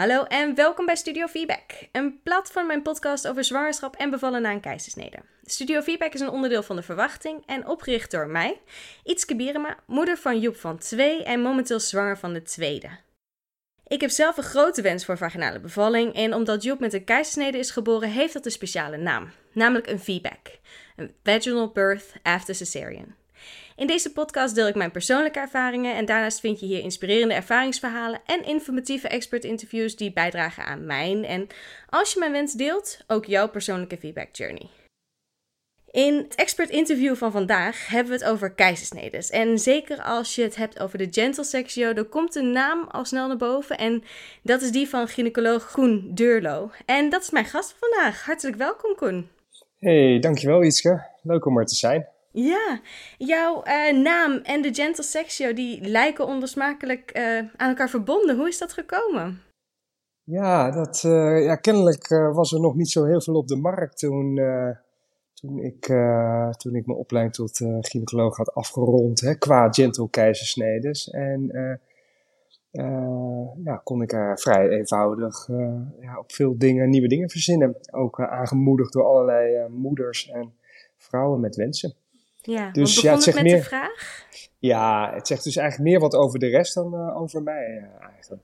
Hallo en welkom bij Studio Feedback, een platform mijn podcast over zwangerschap en bevallen na een keizersnede. Studio Feedback is een onderdeel van de verwachting en opgericht door mij, Ietske Bierema, moeder van Joep van 2 en momenteel zwanger van de tweede. Ik heb zelf een grote wens voor vaginale bevalling en omdat Joep met een keizersnede is geboren, heeft dat een speciale naam, namelijk een feedback, een vaginal birth after cesarean. In deze podcast deel ik mijn persoonlijke ervaringen en daarnaast vind je hier inspirerende ervaringsverhalen en informatieve expert-interviews die bijdragen aan mijn en, als je mijn wens deelt, ook jouw persoonlijke feedback journey. In het expert-interview van vandaag hebben we het over keizersnedes. En zeker als je het hebt over de gentle sectio, dan komt de naam al snel naar boven. En dat is die van gynaecoloog Koen Deurlo. En dat is mijn gast vandaag. Hartelijk welkom, Koen. Hey, dankjewel Ietske. Leuk om er te zijn. Ja, jouw uh, naam en de Gentle Sexio die lijken onlosmakelijk uh, aan elkaar verbonden. Hoe is dat gekomen? Ja, dat, uh, ja kennelijk was er nog niet zo heel veel op de markt toen, toen, ik, toen ik mijn opleiding tot gynaecoloog had afgerond hè, qua gentle keizersnedes. En ja, kon ik vrij eenvoudig ja, op veel dingen, nieuwe dingen verzinnen. Ook aangemoedigd door allerlei moeders en vrouwen met wensen. Ja, dus ja, het zegt met meer, de vraag? Ja, het zegt dus eigenlijk meer wat over de rest dan uh, over mij uh, eigenlijk.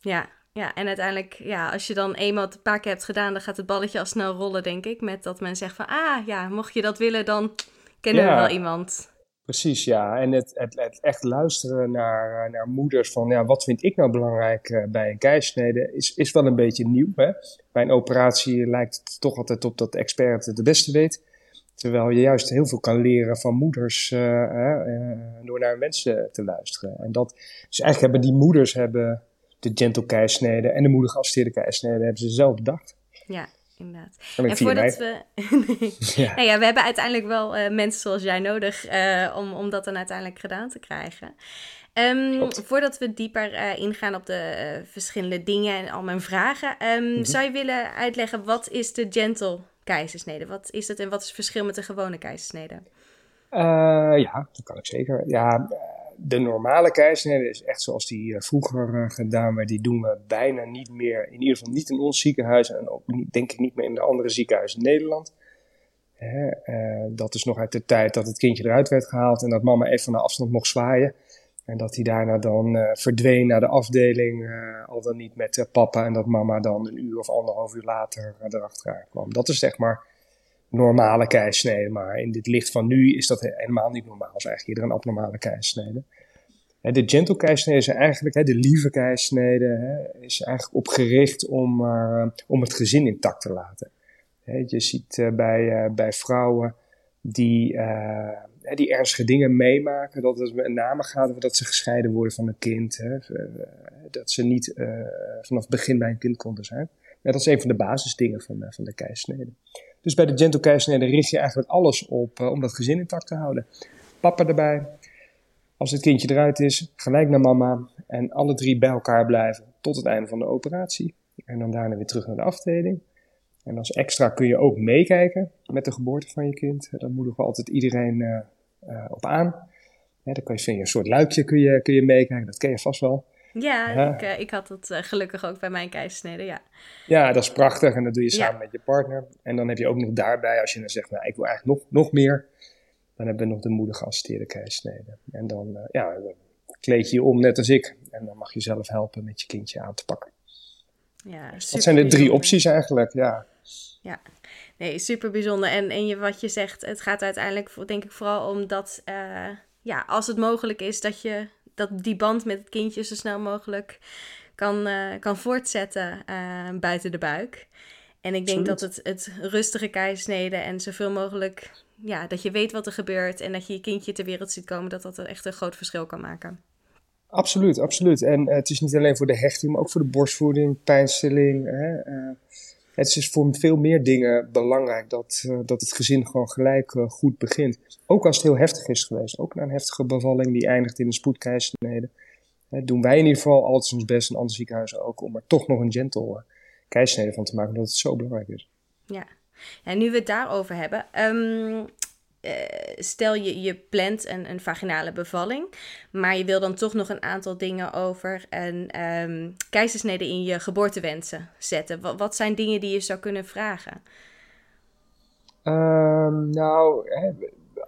Ja, ja, en uiteindelijk, ja, als je dan eenmaal het een paar keer hebt gedaan, dan gaat het balletje al snel rollen, denk ik. Met dat men zegt van, ah ja, mocht je dat willen, dan kennen ja, we wel iemand. Precies, ja. En het, het, het, echt luisteren naar, eh, naar moeders van, ja, wat vind ik nou belangrijk uh, bij een keizersnede, is, is wel een beetje nieuw. Hè? Bij een operatie lijkt het toch altijd op dat de expert het de beste weet. Terwijl je juist heel veel kan leren van moeders uh, door naar mensen te luisteren. En dat, dus eigenlijk hebben die moeders hebben de gentle keisnede en de moeder geassisteerde keisnede hebben ze zelf bedacht. Ja, inderdaad. En, voordat we. ja. Nou ja, we hebben uiteindelijk wel uh, mensen zoals jij nodig om, om dat dan uiteindelijk gedaan te krijgen. Um, voordat we dieper uh, ingaan op de verschillende dingen en al mijn vragen, um, mm -hmm. zou je willen uitleggen wat is de gentle keizersnede? Wat is het en wat is het verschil met de gewone keizersnede? Uh, ja, dat kan ik zeker. Ja, de normale keizersnede is echt zoals die uh, vroeger uh, gedaan werd. Die doen we bijna niet meer. In ieder geval niet in ons ziekenhuis en ook niet, denk ik niet meer in de andere ziekenhuizen in Nederland. Hè, dat is nog uit de tijd dat het kindje eruit werd gehaald en dat mama even de afstand mocht zwaaien. En dat hij daarna dan uh, verdween naar de afdeling, uh, al dan niet met uh, papa. En dat mama dan een uur of anderhalf uur later erachteraan kwam. Dat is zeg maar normale keisnede. Maar in dit licht van nu is dat helemaal niet normaal. is eigenlijk ieder een abnormale keisnede. De gentle keisnede is eigenlijk, hè, de lieve keisnede, hè, is eigenlijk opgericht om, om het gezin intact te laten. Hè, je ziet bij, bij vrouwen die die ernstige dingen meemaken. Dat het met name gaat over dat ze gescheiden worden van een kind. Hè, eh, dat ze niet uh, vanaf het begin bij een kind konden zijn. Ja, dat is een van de basisdingen van, van de keisnede. Dus bij de gentle keisnede richt je eigenlijk alles op om dat gezin intact te houden. Papa erbij. Als het kindje eruit is, gelijk naar mama. En alle drie bij elkaar blijven tot het einde van de operatie. En dan daarna weer terug naar de afdeling. En als extra kun je ook meekijken met de geboorte van je kind. Dan moedigen we altijd iedereen op aan. Ja, dan kun je, een soort luikje kun je, kun je meekijken, dat ken je vast wel. Ja, ik, uh, ik, had dat uh, gelukkig ook bij mijn keizersnede, ja. Ja, dat is prachtig en dat doe je samen met je partner. En dan heb je ook nog daarbij, als je dan zegt, nou, ik wil eigenlijk nog, nog meer, dan hebben we nog de moeder geassisteerde keizersnede. En dan, ja, dan kleed je je om net als ik. En dan mag je zelf helpen met je kindje aan te pakken. Ja, dat zijn de drie opties eigenlijk, ja. Ja, nee, super bijzonder. En, en je, wat je zegt, het gaat uiteindelijk denk ik vooral om dat, uh, ja, als het mogelijk is, dat je dat die band met het kindje zo snel mogelijk kan, uh, kan voortzetten uh, buiten de buik. En ik denk Absoluut. dat het, het rustige keisnede en zoveel mogelijk, ja, dat je weet wat er gebeurt en dat je je kindje ter wereld ziet komen, dat dat echt een groot verschil kan maken. Absoluut, absoluut. En het is niet alleen voor de hechting, maar ook voor de borstvoeding, pijnstilling. Hè, het is voor veel meer dingen belangrijk dat, uh, dat het gezin gewoon gelijk uh, goed begint. Ook als het heel heftig is geweest. Ook na een heftige bevalling die eindigt in een spoedkeizersnede. Doen wij in ieder geval altijd ons best, en andere ziekenhuizen ook, om er toch nog een gentle keizersnede van te maken, omdat het zo belangrijk is. Ja, en nu we het daarover hebben. Um, stel je, je plant een, een vaginale bevalling, maar je wil dan toch nog een aantal dingen over een um, keizersnede in je geboortewensen zetten. Wat, wat zijn dingen die je zou kunnen vragen? Um, nou,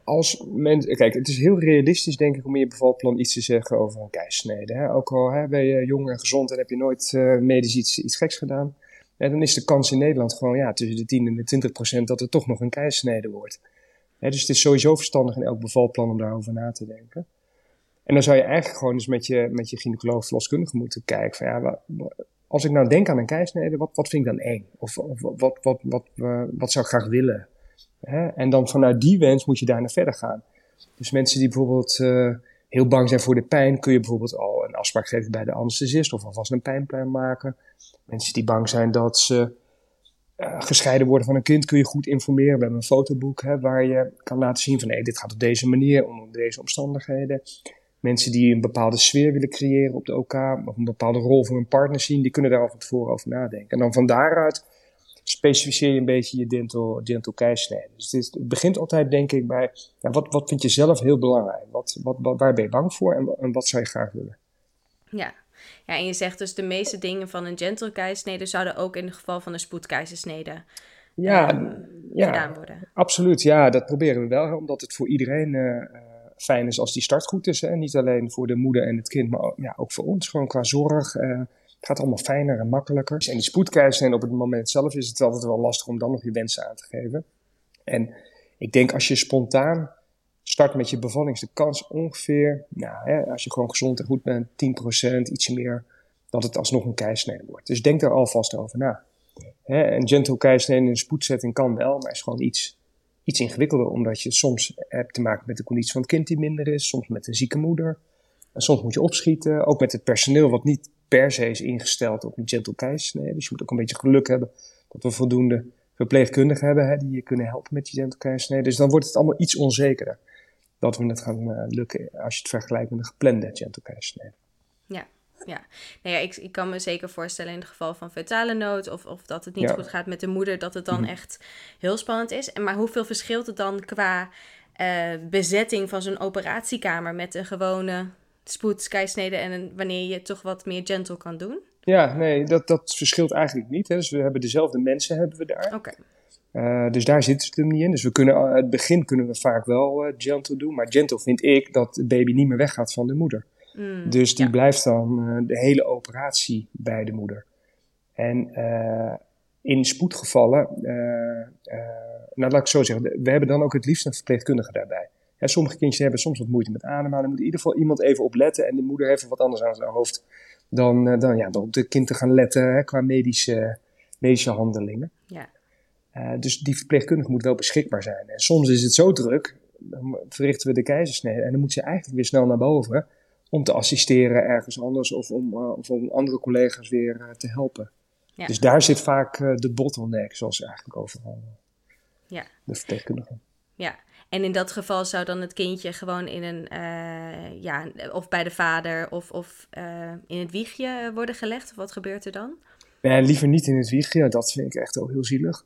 als mensen. Kijk, het is heel realistisch, denk ik, om in je bevalplan iets te zeggen over een keisnede. Hè? Ook al hè, ben je jong en gezond en heb je nooit uh, medisch iets, iets geks gedaan. Dan is de kans in Nederland gewoon ja, tussen de 10 en de 20 procent dat er toch nog een keisnede wordt. Dus het is sowieso verstandig in elk bevalplan om daarover na te denken. En dan zou je eigenlijk gewoon eens met je, met je gynaecoloog verloskundige moeten kijken van ja, als ik nou denk aan een keisnede, wat, wat vind ik dan één? Of, of wat, wat, wat, wat, wat zou ik graag willen? En dan vanuit die wens moet je daar naar verder gaan. Dus mensen die bijvoorbeeld uh, heel bang zijn voor de pijn, kun je bijvoorbeeld al een afspraak geven bij de anesthesist of alvast een pijnplan maken. Mensen die bang zijn dat ze uh, gescheiden worden van een kind, kun je goed informeren. We hebben een fotoboek hè, waar je kan laten zien van hey, dit gaat op deze manier, onder deze omstandigheden. Mensen die een bepaalde sfeer willen creëren op de OK, of een bepaalde rol voor hun partner zien, die kunnen daar al van tevoren over nadenken. En dan van daaruit specificeer je een beetje je dental, dental keisnede. Dus het, begint altijd, denk ik, bij ja, wat, wat vind je zelf heel belangrijk? Wat, wat, wat, waar ben je bang voor en, en wat zou je graag willen? Ja. Ja, en je zegt dus de meeste dingen van een gentle keisnede zouden ook in het geval van een spoedkeizersnede ja, um, ja, gedaan worden. Absoluut, ja, dat proberen we wel, omdat het voor iedereen uh, fijn is als die start goed is. Hè? Niet alleen voor de moeder en het kind, maar ook, ja, ook voor ons, gewoon qua zorg. Uh, het gaat allemaal fijner en makkelijker. En die spoedkeizersnede op het moment zelf is het altijd wel lastig om dan nog je wensen aan te geven. En ik denk als je spontaan start met je bevalling, is de kans ongeveer, nou, hè, als je gewoon gezond en goed bent, 10%, ietsje meer, dat het alsnog een keisnede wordt. Dus denk daar alvast over na. Hè, een gentle keisnede in een spoedzetting kan wel, maar is gewoon iets, iets ingewikkelder, omdat je soms hebt te maken met de conditie van het kind die minder is, soms met een zieke moeder. En soms moet je opschieten, ook met het personeel wat niet per se is ingesteld op een gentle keizersnede. Dus je moet ook een beetje geluk hebben dat we voldoende verpleegkundigen hebben hè, die je kunnen helpen met die gentle keizersnede. Dus dan wordt het allemaal iets onzekerder dat we het gaan uh, lukken als je het vergelijkt met een geplande gentle keizersnede. Ja, ja. Nou ja, ik, ik kan me zeker voorstellen in het geval van fetale nood of, of dat het niet goed gaat met de moeder, dat het dan mhm. echt heel spannend is. En maar hoeveel verschilt het dan qua uh, bezetting van zo'n operatiekamer met een gewone spoedkeisnede en wanneer je toch wat meer gentle kan doen? Ja, nee, dat, dat verschilt eigenlijk niet. Hè. Dus we hebben dezelfde mensen hebben we daar. Oké. Uh, dus daar zit het hem niet in. Dus we kunnen, het begin kunnen we vaak wel uh, gentle doen. Maar gentle vind ik dat de baby niet meer weggaat van de moeder. Mm, dus die blijft dan de hele operatie bij de moeder. En in spoedgevallen, nou laat ik zo zeggen, we hebben dan ook het liefst een verpleegkundige daarbij. Ja, sommige kindjes hebben soms wat moeite met ademen. Dan moet in ieder geval iemand even opletten. En de moeder heeft wat anders aan zijn hoofd dan, dan, ja, dan op de kind te gaan letten hè, qua medische, medische handelingen. Ja. Uh, dus die verpleegkundige moet wel beschikbaar zijn. En soms is het zo druk, dan verrichten we de keizersnede. En dan moet ze eigenlijk weer snel naar boven om te assisteren ergens anders of om, uh, of om andere collega's weer te helpen. Ja. Dus daar zit vaak de bottleneck, zoals eigenlijk overal. Ja. De verpleegkundige. Ja, en in dat geval zou dan het kindje gewoon in een, uh, ja, of bij de vader of, of uh, in het wiegje worden gelegd? Of wat gebeurt er dan? Nee, liever niet in het wiegje. Dat vind ik echt ook heel zielig.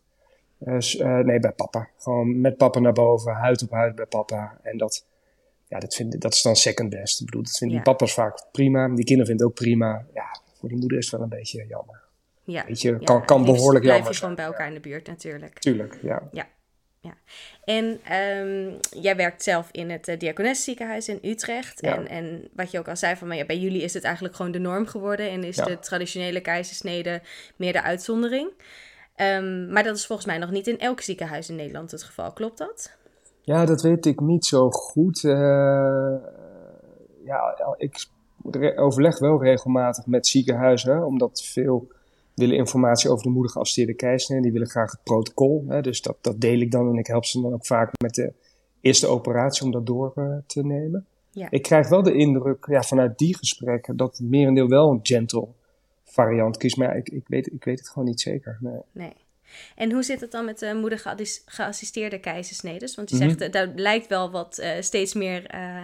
Uh, nee, bij papa. Gewoon met papa naar boven, huid op huid bij papa. En dat, ja, dat, vind, dat is dan second best. Ik bedoel, dat vinden ja. die papa's vaak prima. Die kinderen vinden het ook prima. Ja, voor die moeder is het wel een beetje jammer. Ja, Weet je, kan, kan behoorlijk jammer blijf je gewoon bij elkaar in de buurt natuurlijk. Tuurlijk, ja. Ja, ja. En um, jij werkt zelf in het uh, Diakones ziekenhuis in Utrecht. Ja. En, en wat je ook al zei, van, maar ja, bij jullie is het eigenlijk gewoon de norm geworden. En is ja. de traditionele keizersnede meer de uitzondering. Um, maar dat is volgens mij nog niet in elk ziekenhuis in Nederland het geval. Klopt dat? Ja, dat weet ik niet zo goed. Uh, ja, ik overleg wel regelmatig met ziekenhuizen, omdat veel willen informatie over de moeder geassisteerde keizersnede. Die willen graag het protocol. Hè, dus dat, dat deel ik dan en ik help ze dan ook vaak met de eerste operatie om dat door uh, te nemen. Ja. Ik krijg wel de indruk ja, vanuit die gesprekken dat het merendeel wel een gentle variant kiest. Maar ik, ik, weet, ik weet het gewoon niet zeker. Nee. nee. En hoe zit het dan met de moeder geassisteerde keizersnedes? Want je zegt, mm -hmm. daar lijkt wel wat uh, steeds meer... Uh,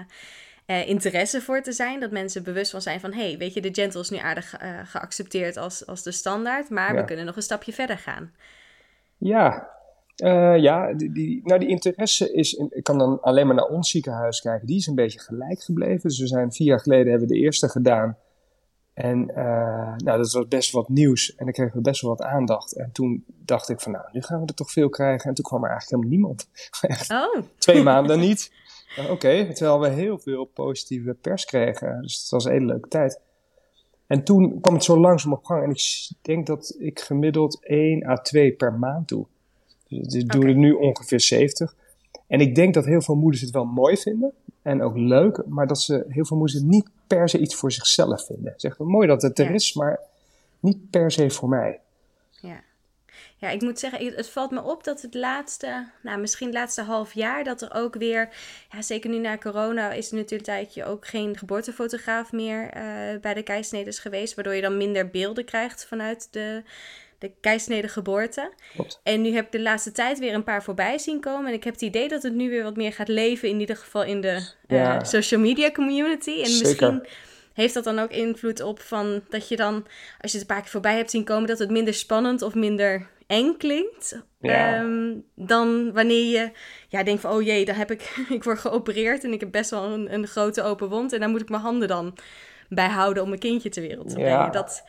uh, interesse voor te zijn. Dat mensen bewust van zijn van... hé, hey, weet je, de gentle is nu aardig geaccepteerd als, als de standaard... maar ja. we kunnen nog een stapje verder gaan. Ja, Uh, ja, die, die, nou die interesse is, ik kan dan alleen maar naar ons ziekenhuis kijken, die is een beetje gelijk gebleven. Dus we zijn vier jaar geleden hebben we de eerste gedaan. En uh, nou, dat was best wat nieuws en dan kregen we best wel wat aandacht. En toen dacht ik van nou, nu gaan we er toch veel krijgen. En toen kwam er eigenlijk helemaal niemand. Echt oh. twee maanden niet. Oké, okay, terwijl we heel veel positieve pers kregen. Dus het was een hele leuke tijd. En toen kwam het zo langzaam op gang. En ik denk dat ik gemiddeld 1 à 2 per maand doe. Dus ik doe er nu ongeveer 70. En ik denk dat heel veel moeders het wel mooi vinden. En ook leuk. Maar dat ze heel veel moeders het niet per se iets voor zichzelf vinden. Zeg, mooi dat het er is, maar niet per se voor mij. Ja. Ja, ik moet zeggen, het valt me op dat het laatste, nou misschien het laatste half jaar, dat er ook weer, ja, zeker nu na corona, is er natuurlijk een tijdje ook geen geboortefotograaf meer uh, bij de keisneders geweest, waardoor je dan minder beelden krijgt vanuit de, de keisnede geboorte. Klopt. En nu heb ik de laatste tijd weer een paar voorbij zien komen. En ik heb het idee dat het nu weer wat meer gaat leven, in ieder geval in de uh, social media community. En Zeker. misschien heeft dat dan ook invloed op van dat je dan, als je het een paar keer voorbij hebt zien komen, dat het minder spannend of minder eng klinkt. Ehm, dan wanneer je ja, denkt van, oh jee, dan heb ik, ik word geopereerd en ik heb best wel een, een grote open wond. En daar moet ik mijn handen dan bij houden om mijn kindje ter wereld te brengen. Dat,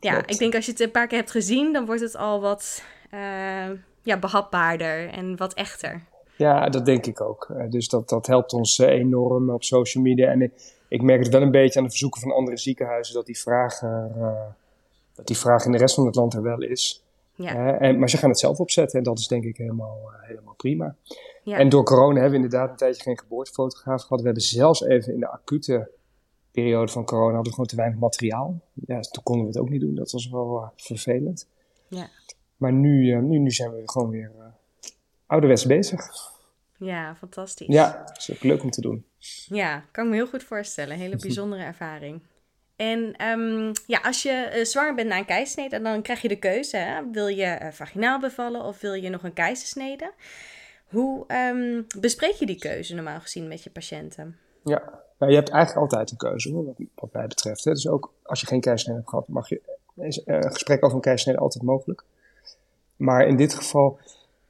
ja, ik denk als je het een paar keer hebt gezien, dan wordt het al wat uh, ja, behapbaarder en wat echter. Ja, dat denk ik ook. Eh, dus dat, dat helpt ons eh, enorm op social media. En ik, ik merk het wel een beetje aan de verzoeken van andere ziekenhuizen dat die vraag, dat die vraag in de rest van het land er wel is. Ja. en, maar ze gaan het zelf opzetten en dat is denk ik helemaal, helemaal prima. Ja. En door corona hebben we inderdaad een tijdje geen geboortefotograaf gehad. We hebben zelfs even in de acute periode van corona hadden we gewoon te weinig materiaal. Ja, toen konden we het ook niet doen. Dat was wel uh, vervelend. Ja. Maar nu, uh, nu, nu zijn we gewoon weer uh, ouderwets bezig. Ja, fantastisch. Ja, dat is ook leuk om te doen. Ja, kan ik me heel goed voorstellen. Hele bijzondere ervaring. En um, ja, als je zwanger bent na een keizersnede, dan krijg je de keuze. Hè? Wil je vaginaal bevallen of wil je nog een keizersnede? Hoe um, bespreek je die keuze normaal gezien met je patiënten? Ja, je hebt eigenlijk altijd een keuze, wat, mij betreft. Hè. Dus ook als je geen keizersnede hebt gehad, mag je, eh, een gesprek over een keizersnede altijd mogelijk. Maar in dit geval,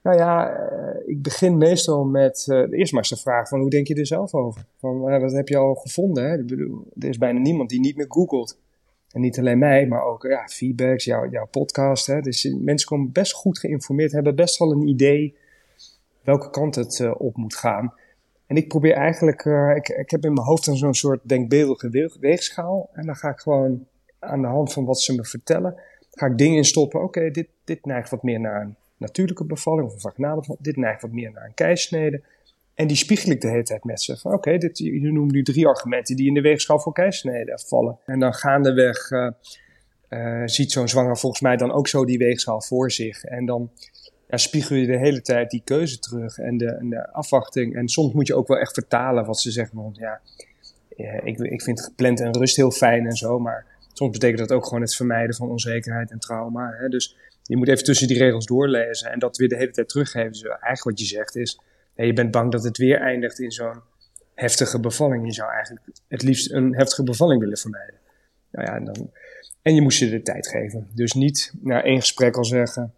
nou ja, uh, ik begin meestal met uh, eerst maar eens de vraag van hoe denk je er zelf over? Van, wat heb je al gevonden? Hè? Ik bedoel, er is bijna niemand die niet meer googelt. En niet alleen mij, maar ook ja, feedbacks, jouw, jouw podcast. Hè? Dus mensen komen best goed geïnformeerd, hebben best wel een idee welke kant het op moet gaan. En ik probeer eigenlijk, uh, ik, ik heb in mijn hoofd zo'n soort denkbeeldige weegschaal. En dan ga ik gewoon aan de hand van wat ze me vertellen, ga ik dingen instoppen. Oké, dit, dit neigt wat meer naar een natuurlijke bevalling of een vaginale. Dit neigt wat meer naar een keisnede. En die spiegel ik de hele tijd met ze. Van oké, okay, je noemt nu drie argumenten die in de weegschaal voor keisnede vallen. En dan gaandeweg uh, uh, ziet zo'n zwanger volgens mij dan ook zo die weegschaal voor zich. En dan ja, spiegel je de hele tijd die keuze terug en de, en de afwachting. En soms moet je ook wel echt vertalen wat ze zeggen. Want ja, ik, ik vind gepland en rust heel fijn en zo. Maar soms betekent dat ook gewoon het vermijden van onzekerheid en trauma. Hè? Dus je moet even tussen die regels doorlezen en dat weer de hele tijd teruggeven. Dus eigenlijk wat je zegt is, je bent bang dat het weer eindigt in zo'n heftige bevalling. Je zou eigenlijk het liefst een heftige bevalling willen vermijden. Nou ja, en, dan, en je moest je de tijd geven. Dus niet na één gesprek al zeggen,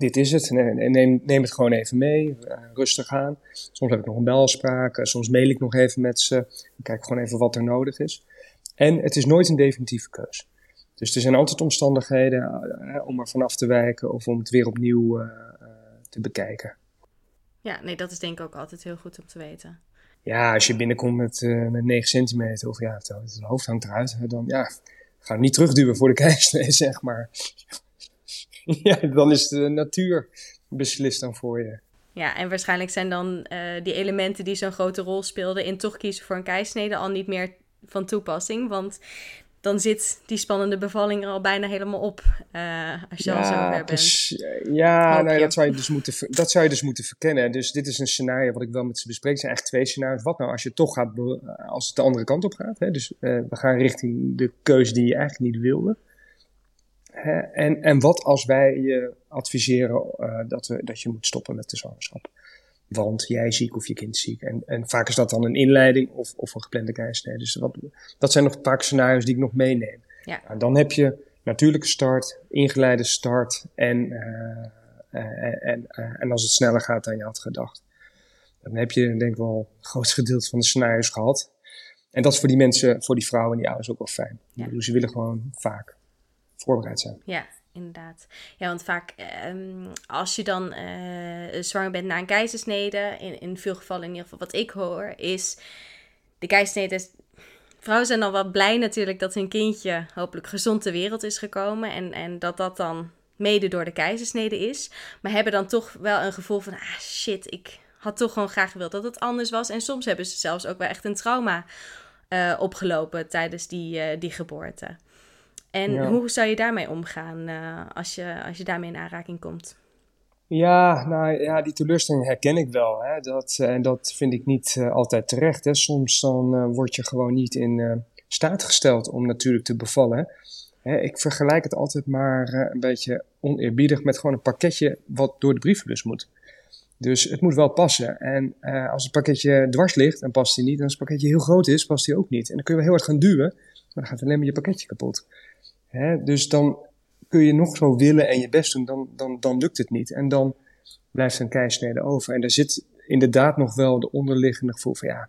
dit is het. Neem, neem het gewoon even mee, uh, rustig aan. Soms heb ik nog een belafspraak, uh, soms mail ik nog even met ze. Dan kijk ik gewoon even wat er nodig is. En het is nooit een definitieve keus. Dus er zijn altijd omstandigheden uh, om er vanaf te wijken of om het weer opnieuw te bekijken. Ja, nee, dat is denk ik ook altijd heel goed om te weten. Ja, als je binnenkomt met, met 9 centimeter of ja, het, hoofd hangt eruit, dan ja, ga hem niet terugduwen voor de keizersnee, zeg maar. ja, dan is de natuur beslist dan voor je. Ja, en waarschijnlijk zijn dan uh, die elementen die zo'n grote rol speelden in toch kiezen voor een keisnede al niet meer van toepassing. Want dan zit die spannende bevalling er al bijna helemaal op. Uh, als je ja, al zover bent. Ja, nou dat, zou je dus moeten, dat zou je dus moeten verkennen. Dus dit is een scenario wat ik wel met ze bespreek. Het zijn eigenlijk twee scenario's. Wat nou als je toch gaat, als het de andere kant op gaat? Hè? Dus uh, we gaan richting de keuze die je eigenlijk niet wilde. En, en wat als wij je adviseren uh, dat, we, dat je moet stoppen met de zwangerschap? Want jij ziek of je kind ziek. En, en vaak is dat dan een inleiding of, of een geplande keizersnede. Dus wat, dat zijn nog een paar scenario's die ik nog meeneem. Ja. En dan heb je natuurlijke start, ingeleide start en uh, en, en, en als het sneller gaat dan je had gedacht. Dan heb je denk ik wel het grootste gedeelte van de scenario's gehad. En dat is voor die mensen, voor die vrouwen en die ouders ook wel fijn. Ja. Dus ze willen gewoon vaak voorbereid zijn. Ja, inderdaad. Ja, want vaak um, als je dan uh, zwanger bent na een keizersnede, in, in veel gevallen in ieder geval wat ik hoor, is de keizersnede. Vrouwen zijn dan wel blij natuurlijk dat hun kindje hopelijk gezond ter wereld is gekomen. En, en dat dat dan mede door de keizersnede is. Maar hebben dan toch wel een gevoel van, ah shit, ik had toch gewoon graag gewild dat het anders was. En soms hebben ze zelfs ook wel echt een trauma uh, opgelopen tijdens die, uh, die geboorte. En hoe zou je daarmee omgaan uh, als, je, als je daarmee in aanraking komt? Ja, nou ja, die teleurstelling herken ik wel. Hè. Dat, en dat vind ik niet altijd terecht. Hè. Soms dan word je gewoon niet in staat gesteld om natuurlijk te bevallen. Hè. Ik vergelijk het altijd maar een beetje oneerbiedig met gewoon een pakketje wat door de brievenbus moet. Dus het moet wel passen. En uh, als het pakketje dwars ligt, dan past hij niet. En als het pakketje heel groot is, past hij ook niet. En dan kun je wel heel hard gaan duwen, maar dan gaat alleen maar je pakketje kapot. Hè? Dus dan kun je nog zo willen en je best doen, dan, dan, dan lukt het niet. En dan blijft een keisnede over. En er zit inderdaad nog wel de onderliggende gevoel van ja,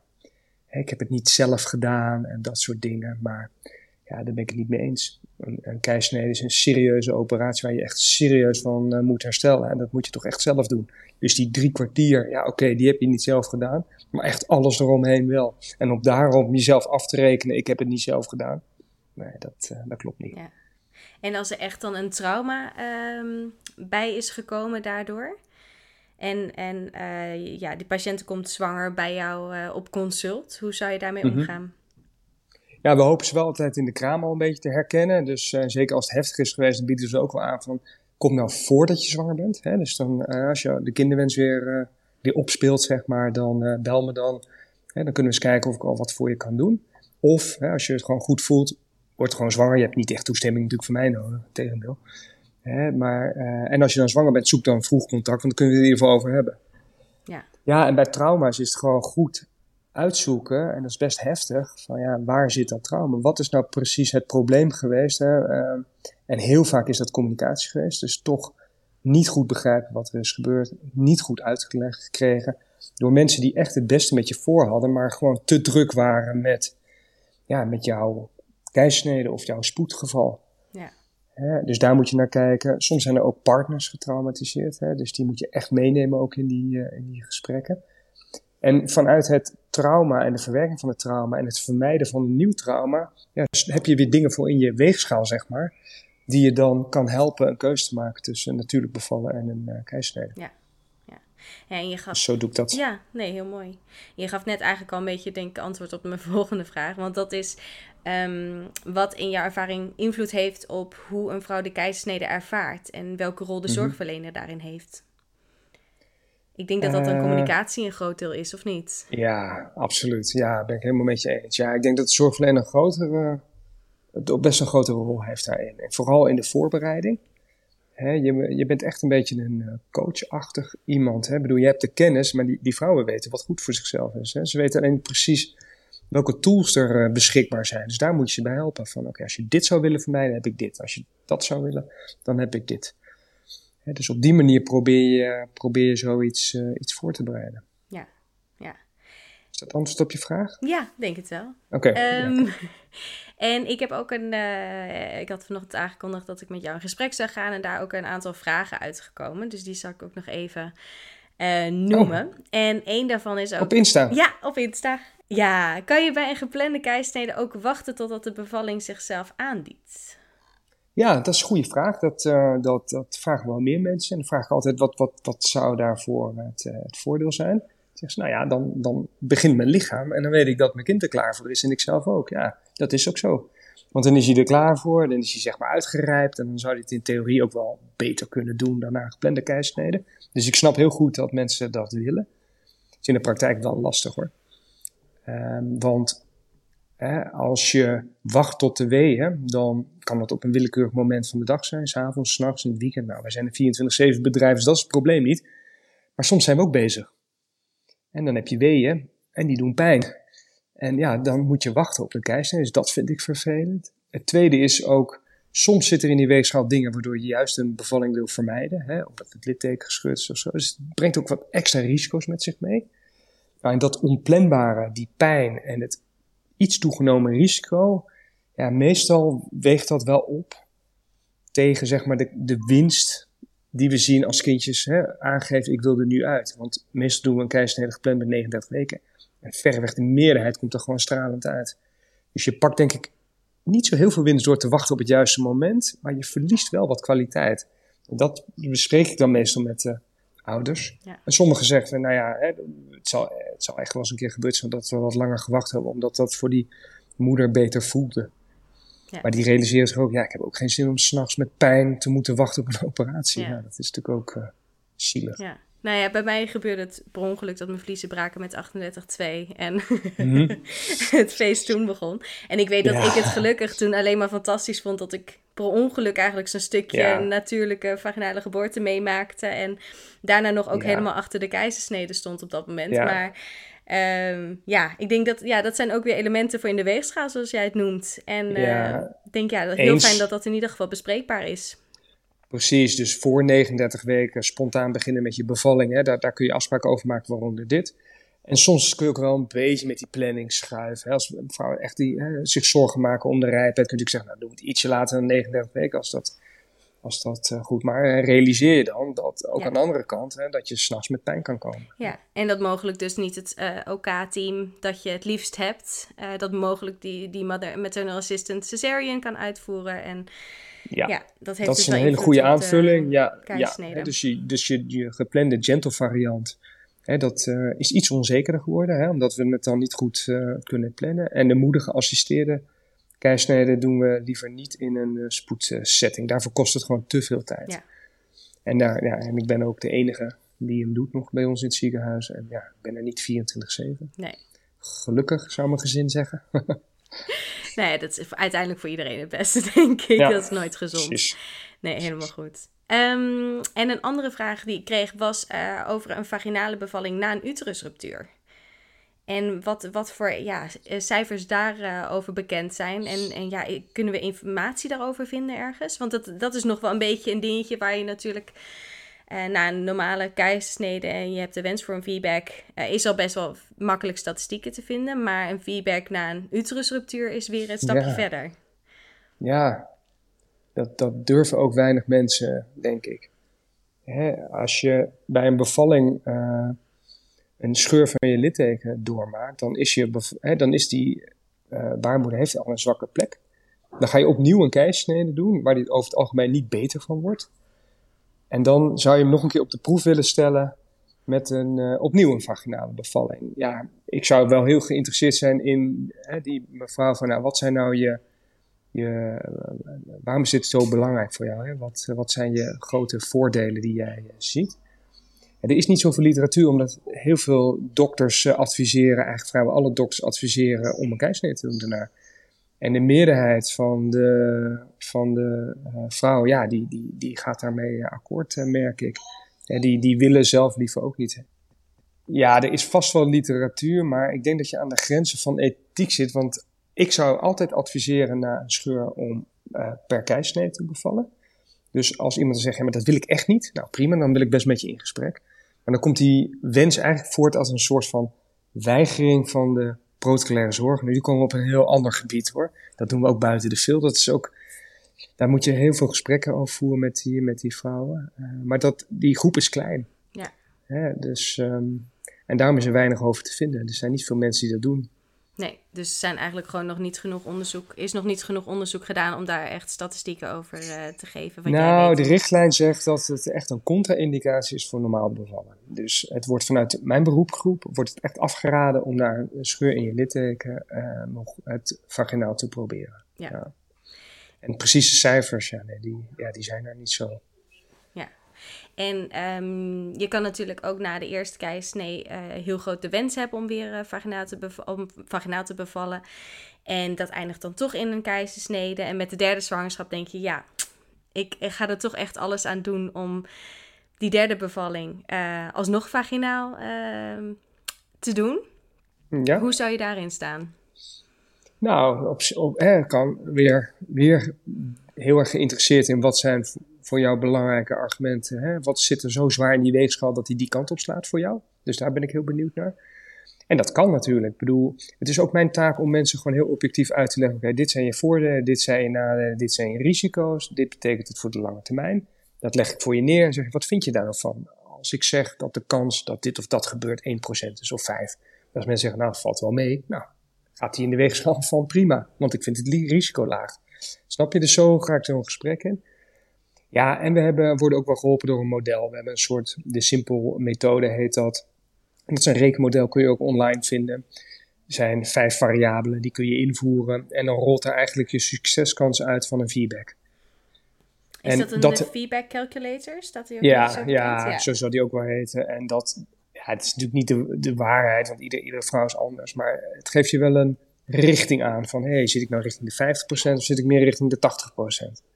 ik heb het niet zelf gedaan en dat soort dingen. Maar ja, daar ben ik het niet mee eens. Een, een keisnede is een serieuze operatie waar je echt serieus van uh, moet herstellen. En dat moet je toch echt zelf doen. Dus die drie kwartier, ja oké, die heb je niet zelf gedaan. Maar echt alles eromheen wel. En op daarom jezelf af te rekenen, ik heb het niet zelf gedaan. Nee, dat, uh, dat klopt niet. Ja. En als er echt dan een trauma um, bij is gekomen daardoor... En, en uh, ja, die patiënt komt zwanger bij jou uh, op consult. Hoe zou je daarmee mm -hmm. omgaan? Ja, we hopen ze wel altijd in de kraam al een beetje te herkennen. Dus uh, zeker als het heftig is geweest, bieden ze ook wel aan van... Kom nou voordat je zwanger bent. Hè? Dus dan, als je de kinderwens weer, weer opspeelt, zeg maar, dan bel me dan. Hè? Dan kunnen we eens kijken of ik al wat voor je kan doen. Of hè, als je het gewoon goed voelt, word gewoon zwanger. Je hebt niet echt toestemming natuurlijk van mij nodig, tegendeel. Hè? Maar, en als je dan zwanger bent, zoek dan vroeg contact, want dan kunnen we het in ieder geval over hebben. Ja. ja, en bij trauma's is het gewoon goed uitzoeken, en dat is best heftig, van ja, waar zit dat trauma? Wat is nou precies het probleem geweest? Hè? Uh, en heel vaak is dat communicatie geweest, dus toch niet goed begrijpen wat er is gebeurd, niet goed uitgelegd gekregen door mensen die echt het beste met je voor hadden, maar gewoon te druk waren met, ja, met jouw keisnede of jouw spoedgeval. Ja. Hè? Dus daar moet je naar kijken. Soms zijn er ook partners getraumatiseerd, hè? dus die moet je echt meenemen ook in die, uh, in die gesprekken. En vanuit het trauma en de verwerking van het trauma en het vermijden van een nieuw trauma, ja, heb je weer dingen voor in je weegschaal, zeg maar, die je dan kan helpen een keuze te maken tussen natuurlijk bevallen en een uh, keizersnede. Ja. Ja. ja, en je gaf... Zo doe ik dat. Ja, nee, heel mooi. Je gaf net eigenlijk al een beetje, denk ik, antwoord op mijn volgende vraag. Want dat is um, wat in jouw ervaring invloed heeft op hoe een vrouw de keizersnede ervaart. En welke rol de -hmm. zorgverlener daarin heeft. Ik denk dat dat een communicatie een groot deel is, of niet? Ja, absoluut. Ja, ben ik helemaal met je eens. Ja, ik denk dat de zorgverlener een grotere, best een grotere rol heeft daarin. En vooral in de voorbereiding. Je, je bent echt een beetje een coachachtig iemand. Hè? Ik bedoel, je hebt de kennis, maar die, die vrouwen weten wat goed voor zichzelf is. Hè? Ze weten alleen precies welke tools er uh, beschikbaar zijn. Dus daar moet je ze bij helpen. Van oké, okay, als je dit zou willen vermijden, heb ik dit. Als je dat zou willen, dan heb ik dit dus op die manier probeer je, probeer je zoiets uh, iets voor te bereiden. Ja, ja. Is dat antwoord op je vraag? Ja, denk het wel. Oké. Okay, um, ja. En ik heb ook een. Uh, ik had vanochtend aangekondigd dat ik met jou in gesprek zou gaan. En daar ook een aantal vragen uitgekomen. Dus die zal ik ook nog even uh, noemen. Oh. En één daarvan is ook. Op Insta? Ja, op Insta. Ja, kan je bij een geplande keisnede ook wachten totdat de bevalling zichzelf aandient? Ja, dat is een goede vraag. Dat, uh, dat, dat vragen wel meer mensen. En dan vraag ik altijd, wat, wat, wat zou daarvoor het, uh, het voordeel zijn? Zeggen ze, nou ja, dan, dan begint mijn lichaam en dan weet ik dat mijn kind er klaar voor is en ik zelf ook. Ja, dat is ook zo. Want dan is hij er klaar voor, dan is hij zeg maar uitgerijpt en dan zou hij het in theorie ook wel beter kunnen doen dan na een geplande keisnede. Dus ik snap heel goed dat mensen dat willen. Het is in de praktijk wel lastig hoor. Um, want als je wacht tot de weeën, dan kan dat op een willekeurig moment van de dag zijn, s'avonds, s'nachts, in het weekend. Nou, wij zijn een 24-7 bedrijf, dus dat is het probleem niet. Maar soms zijn we ook bezig. En dan heb je weeën en die doen pijn. En ja, dan moet je wachten op de keizer, dus dat vind ik vervelend. Het tweede is ook Soms zitten er in die weegschaal dingen waardoor je juist een bevalling wil vermijden. Hè, omdat het litteken gescheurd is of zo. Dus het brengt ook wat extra risico's met zich mee. Maar in dat onplanbare, die pijn en het iets toegenomen risico, ja, meestal weegt dat wel op tegen zeg maar de, de winst die we zien als kindjes hè, aangeven, ik wil er nu uit. Want meestal doen we een keizersnede gepland met 39 weken. En verreweg de meerderheid komt er gewoon stralend uit. Dus je pakt denk ik niet zo heel veel winst door te wachten op het juiste moment, maar je verliest wel wat kwaliteit. dat bespreek ik dan meestal met de ouders. Ja. En sommigen zeggen, nou ja, het, zal, het zal echt wel eens een keer gebeurd zijn dat we wat langer gewacht hebben, omdat dat voor die moeder beter voelde. Ja. Maar die realiseren zich ook, ja, ik heb ook geen zin om s'nachts met pijn te moeten wachten op een operatie. Ja. dat is natuurlijk ook uh, zielig. Ja. Nou ja, bij mij gebeurde het per ongeluk dat mijn vliezen braken met 38,2 en mhm. het feest toen begon. En ik weet dat ik het gelukkig toen alleen maar fantastisch vond dat ik per ongeluk eigenlijk zo'n stukje natuurlijke vaginale geboorte meemaakte. En daarna nog ook helemaal achter de keizersnede stond op dat moment. Maar um, ja, ik denk dat ja, dat zijn ook weer elementen voor in de weegschaal, zoals jij het noemt. En uh, ik denk ja, dat heel fijn dat dat in ieder geval bespreekbaar is. Precies, dus voor 39 weken spontaan beginnen met je bevalling. Hè, daar, daar kun je afspraken over maken, waaronder dit. En soms kun je ook wel een beetje met die planning schuiven. Hè. Als vrouwen echt die, hè, zich zorgen maken om de rijpheid, kun je zeggen, nou, doe het ietsje later dan 39 weken als dat, als dat uh, goed. Maar realiseer je dan dat ook aan de andere kant, hè, dat je s'nachts met pijn kan komen. Ja, en dat mogelijk dus niet het uh, OK-team dat je het liefst hebt, uh, dat mogelijk die, die mother maternal assistant cesarean kan uitvoeren en... Ja, ja dat, heeft dat dus is een hele goede aanvulling. Ja, ja, dus je, dus je, je geplande gentle variant, hè, dat uh, is iets onzekerder geworden, hè, omdat we het dan niet goed uh, kunnen plannen. En de moeder geassisteerde keisnede doen we liever niet in een uh, spoedsetting. Daarvoor kost het gewoon te veel tijd. Ja. En, daar, ja, en ik ben ook de enige die hem doet nog bij ons in het ziekenhuis. En ja, ik ben er niet 24-7. Nee. Gelukkig, zou mijn gezin zeggen. nee, dat is uiteindelijk voor iedereen het beste, denk ik. dat is nooit gezond. Precies. Nee, helemaal goed. Um, en een andere vraag die ik kreeg was uh, over een vaginale bevalling na een uterusruptuur. En wat, wat voor ja, eh, cijfers daarover uh, over bekend zijn. En, en ja, kunnen we informatie daarover vinden ergens? Want dat, dat is nog wel een beetje een dingetje waar je natuurlijk uh, na een normale keizersnede en je hebt de wens voor een feedback, uh, is al best wel makkelijk statistieken te vinden. Maar een feedback na een uterusruptuur is weer een stapje verder. Ja, dat, dat durven ook weinig mensen, denk ik. Hè, als je bij een bevalling uh, een scheur van je litteken doormaakt, dan is, je hè, dan is die baarmoeder heeft al een zwakke plek. Dan ga je opnieuw een keizersnede doen, waar die over het algemeen niet beter van wordt. En dan zou je hem nog een keer op de proef willen stellen met een, uh, opnieuw een vaginale bevalling. Ja, ik zou wel heel geïnteresseerd zijn in hè, die mevrouw van, nou, wat zijn nou je, je waarom is dit zo belangrijk voor jou? Hè? Wat, wat zijn je grote voordelen die jij uh, ziet? er is niet zoveel literatuur, omdat heel veel dokters adviseren, eigenlijk vrijwel alle dokters adviseren om een keizersnede te doen daarna. En de meerderheid van de, van de uh, vrouwen, ja, die, die, die gaat daarmee akkoord, uh, merk ik. En die, die willen zelf liever ook niet. Ja, er is vast wel literatuur, maar ik denk dat je aan de grenzen van ethiek zit. Want ik zou altijd adviseren na een scheur om per keisnede te bevallen. Dus als iemand zegt, ja, maar dat wil ik echt niet. Nou prima, dan wil ik best met je in gesprek. Maar dan komt die wens eigenlijk voort als een soort van weigering van de protocolaire zorg. Nu komen we op een heel ander gebied hoor. Dat doen we ook buiten de film. Dat is ook, daar moet je heel veel gesprekken over voeren met die, met die vrouwen. Uh, maar dat, die groep is klein. Ja. Hè, dus, um, en daarom is er weinig over te vinden. Er zijn niet veel mensen die dat doen. Nee, dus er zijn eigenlijk gewoon nog niet genoeg onderzoek, is nog niet genoeg onderzoek gedaan om daar echt statistieken over uh, te geven. Wat nou, de richtlijn zegt dat het echt een contra-indicatie is voor normaal bevallen. Dus het wordt vanuit mijn beroepgroep wordt het echt afgeraden om naar een scheur in je litteken uh, nog het vaginaal te proberen. Ja. ja. En precieze cijfers, ja, nee, die, ja, die zijn er niet zo. En um, je kan natuurlijk ook na de eerste keisnee uh, heel groot de wens hebben om weer uh, vaginaal, te om vaginaal te bevallen. En dat eindigt dan toch in een keizersnede. En met de derde zwangerschap denk je, ja, ik, ik ga er toch echt alles aan doen om die derde bevalling uh, alsnog vaginaal ehm, te doen. Ja. Hoe zou je daarin staan? Nou, op, op, kan weer, weer heel erg geïnteresseerd in wat zijn voor jou belangrijke argumenten. Hè? Wat zit er zo zwaar in die weegschaal dat hij die kant op slaat voor jou? Dus daar ben ik heel benieuwd naar. En dat kan natuurlijk. Ik bedoel, het is ook mijn taak om mensen gewoon heel objectief uit te leggen. Oké, dit zijn je voordelen, dit zijn je nadelen, dit zijn je risico's. Dit betekent het voor de lange termijn. Dat leg ik voor je neer en zeg wat vind je daar nou? Als ik zeg dat de kans dat dit of dat gebeurt 1% is of 5%. Als mensen zeggen, nou, valt wel mee. Nou, gaat die in de weegschaal van prima. Want ik vind het risico laag. Snap je? Dus zo ga ik zo'n gesprek in. Ja, en we hebben, worden ook wel geholpen door een model. We hebben een soort, de simpel methode heet dat. En dat is een rekenmodel, kun je ook online vinden. Er zijn vijf variabelen, die kun je invoeren. En dan rolt er eigenlijk je succeskans uit van een feedback. Is dat een feedback calculator? Staat die ook ja, zo ja, ja, zo zou die ook wel heten. En dat, ja, het is natuurlijk niet de, de waarheid, want ieder, iedere vrouw is anders. Maar het geeft je wel een richting aan van, hé, hey, zit ik nou richting de 50% of zit ik meer richting de 80%?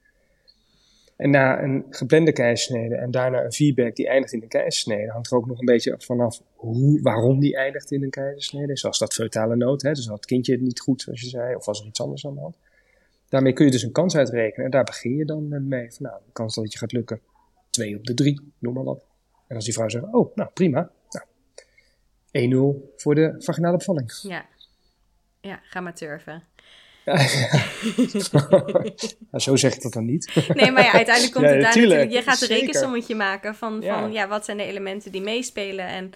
En na een geplande keizersnede en daarna een feedback die eindigt in een keizersnede, hangt er ook nog een beetje vanaf hoe, waarom die eindigt in een keizersnede. Zoals dat feutale nood, hè, dus had het kindje het niet goed, zoals je zei, of was er iets anders aan de hand. Daarmee kun je dus een kans uitrekenen en daar begin je dan mee. Van, nou, de kans dat het je gaat lukken, 2 op de 3, noem maar wat. En als die vrouw zegt, oh, nou prima, nou, 1-0 voor de vaginale bevalling. Ja. ja, ga maar turven. Nou, zo zeg ik dat dan niet. nee, maar ja, uiteindelijk komt het daar natuurlijk... Je gaat een rekensommetje maken van, van ja. wat zijn de elementen die meespelen en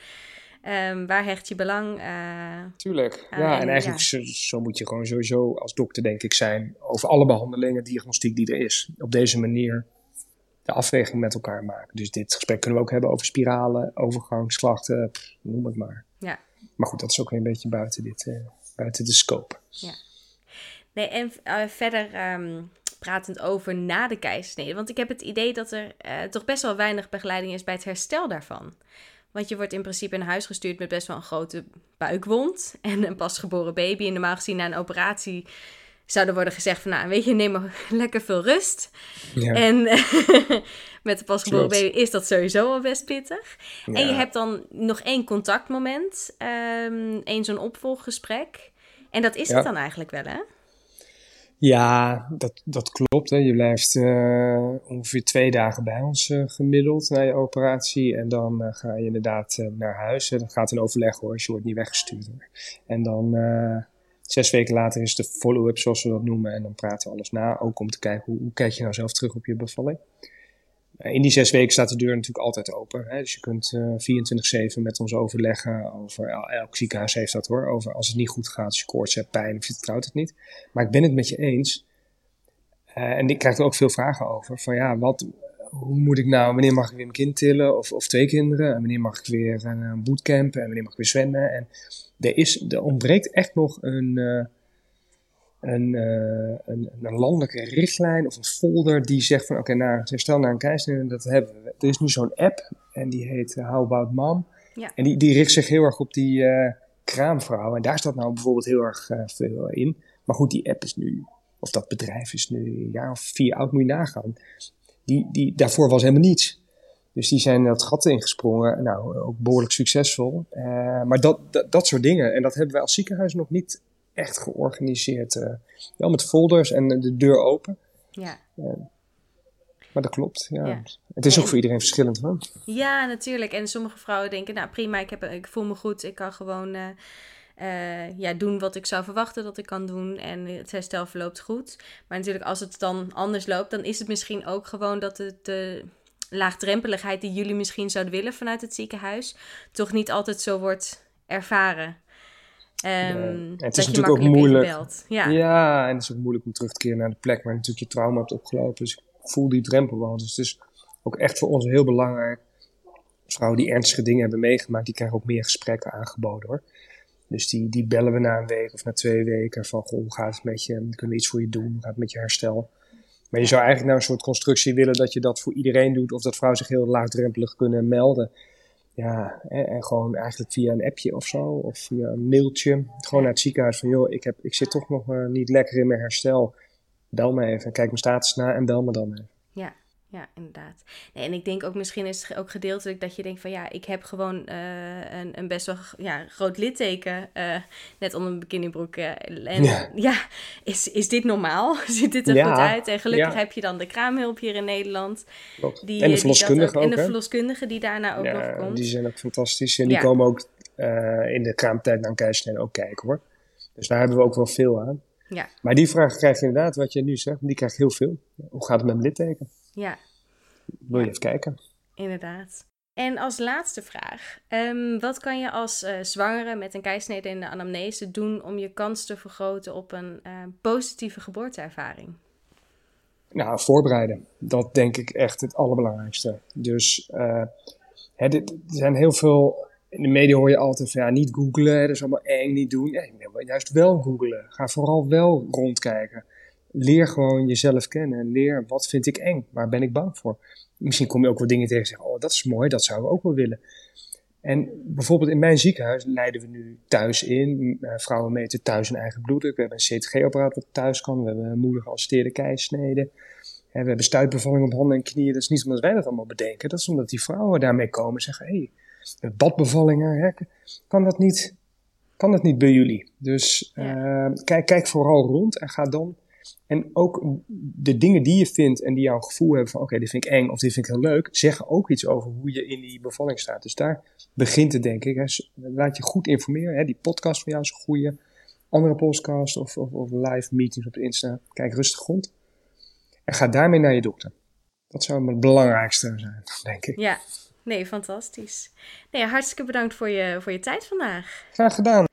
um, waar hecht je belang uh, Tuurlijk, ja. En, eigenlijk Zo, zo, moet je gewoon sowieso als dokter denk ik zijn over alle behandelingen, diagnostiek die er is. Op deze manier de afweging met elkaar maken. Dus dit gesprek kunnen we ook hebben over spiralen, overgangsklachten, noem het maar. Ja. Maar goed, dat is ook weer een beetje buiten, dit, uh, buiten de scope. Ja. Nee, en uh, verder um, pratend over na de keizersnede. Want ik heb het idee dat er uh, toch best wel weinig begeleiding is bij het herstel daarvan. Want je wordt in principe in huis gestuurd met best wel een grote buikwond en een pasgeboren baby. En normaal gezien na een operatie zou er worden gezegd van, nou weet je, neem maar lekker veel rust. Ja. En met de pasgeboren baby is dat sowieso al best pittig. En je hebt dan nog één contactmoment, um, één zo'n opvolggesprek. En dat is het dan eigenlijk wel, hè? Ja, dat, dat klopt. Hè. Je blijft uh, ongeveer twee dagen bij ons uh, gemiddeld na je operatie. En dan uh, ga je inderdaad naar huis. Dat gaat een overleg hoor, je wordt niet weggestuurd. Hoor. En dan zes weken later is de follow-up, zoals we dat noemen. En dan praten we alles na. Ook om te kijken hoe, hoe kijk je nou zelf terug op je bevalling. Eh, in die zes weken staat de deur natuurlijk altijd open. Hè? Dus je kunt uh, 24-7 met ons overleggen over, elk ziekenhuis heeft dat hoor, over als het niet goed gaat, als je koorts hebt, pijn of je vertrouwt het niet. Maar ik ben het met je eens. Uh, en ik krijg er ook veel vragen over. Van ja, wat, hoe moet ik nou, wanneer mag ik weer mijn kind tillen of, of twee kinderen? En wanneer mag ik weer een bootcamp en wanneer mag ik weer zwemmen? En er, is, er ontbreekt echt nog een... een, uh, een, een, landelijke richtlijn of een folder die zegt van oké, okay, nou, herstel naar een keizer, dat hebben we. Er is nu zo'n app en die heet uh, How About Mom. Ja. En die, die richt zich heel erg op die uh, kraamvrouw. En daar staat nou bijvoorbeeld heel erg veel in. Maar goed, die app is nu, of dat bedrijf is nu een jaar of vier oud, moet je nagaan. Die, die, daarvoor was helemaal niets. Dus die zijn dat gat ingesprongen. Nou, ook behoorlijk succesvol. maar dat, dat, dat soort dingen. En dat hebben wij als ziekenhuis nog niet echt georganiseerd. Uh, wel met folders en de deur open. Ja. maar dat klopt, ja. Het is ook voor iedereen verschillend, hoor. Ja, natuurlijk. En sommige vrouwen denken, nou prima, ik, heb, ik voel me goed. Ik kan gewoon uh, uh, ja, doen wat ik zou verwachten dat ik kan doen. En het herstel verloopt goed. Maar natuurlijk, als het dan anders loopt, dan is het misschien ook gewoon dat het de laagdrempeligheid die jullie misschien zouden willen vanuit het ziekenhuis, toch niet altijd zo wordt ervaren. Um, het is natuurlijk ook moeilijk. Ja. ja, en het is ook moeilijk om terug te keren naar de plek waar natuurlijk je trauma hebt opgelopen. Dus ik voel die drempel wel. Dus het is ook echt voor ons heel belangrijk. Vrouwen die ernstige dingen hebben meegemaakt, die krijgen ook meer gesprekken aangeboden hoor. Dus die, die bellen we na een week of na twee weken van, goh, hoe gaat het met je? Kunnen we iets voor je doen? Hoe gaat het met je herstel? Maar je zou eigenlijk nou een soort constructie willen dat je dat voor iedereen doet. Of dat vrouwen zich heel laagdrempelig kunnen melden ja, en gewoon eigenlijk via een appje of zo, of via een mailtje, gewoon naar het ziekenhuis van, joh, ik, heb, ik zit toch nog uh, niet lekker in mijn herstel. Bel me even, kijk mijn status na en bel me dan even. Ja, inderdaad. Nee, en ik denk ook misschien is het ook gedeeltelijk dat je denkt van ja, ik heb gewoon uh, een, een, best wel ja, groot litteken uh, net onder mijn bikinibroek. Uh, en ja. ja, is, is dit normaal? Ziet dit er ja. goed uit? En gelukkig heb je dan de kraamhulp hier in Nederland. Die, en de verloskundige ook. En de verloskundige die daarna ook nog komt. Die zijn ook fantastisch. En die komen ook in de kraamtijd naar keisnede ook kijken hoor. Dus daar hebben we ook wel veel aan. Ja. Maar die vraag krijg je inderdaad, wat je nu zegt, die krijg je heel veel. Hoe gaat het met mijn litteken? Ja. Wil je even kijken? Inderdaad. En als laatste vraag. Um, wat kan je als uh, zwangere met een keisnede in de anamnese doen om je kans te vergroten op een uh, positieve geboorteervaring? Nou, voorbereiden. Dat denk ik echt het allerbelangrijkste. Dus uh, hè, dit, er zijn heel veel. In de media hoor je altijd van ja, niet googlen, dat is allemaal eng, niet doen. Nee, juist wel googlen. Ga vooral wel rondkijken leer gewoon jezelf kennen. Leer wat vind ik eng, waar ben ik bang voor. Misschien kom je ook wel dingen tegen en zeggen, oh dat is mooi, dat zouden we ook wel willen. En bijvoorbeeld in mijn ziekenhuis leiden we nu thuis in. Uh, vrouwen meten thuis een eigen bloeddruk. We hebben een CTG-apparaat wat thuis kan. We hebben een moeder geassisteerde keisnede. we hebben stuitbevalling op handen en knieën. Dat is niet omdat wij dat allemaal bedenken. Dat is omdat die vrouwen daarmee komen en zeggen: hé, hey, badbevallingen, hè, kan, dat niet, kan dat niet bij jullie? Dus uh, kijk, kijk vooral rond en ga dan en ook de dingen die je vindt en die jouw gevoel hebben van oké, dit vind ik eng of dit vind ik heel leuk, zeggen ook iets over hoe je in die bevalling staat. Dus daar begint het denk ik. Hè. Laat je goed informeren. Hè. Die podcast van jou is een goede. Andere podcast of, of, of live meetings op de Insta. Kijk rustig rond. En ga daarmee naar je dokter. Dat zou het belangrijkste zijn, denk ik. Ja, nee, fantastisch. Nee, hartstikke bedankt voor je, voor je tijd vandaag. Graag gedaan.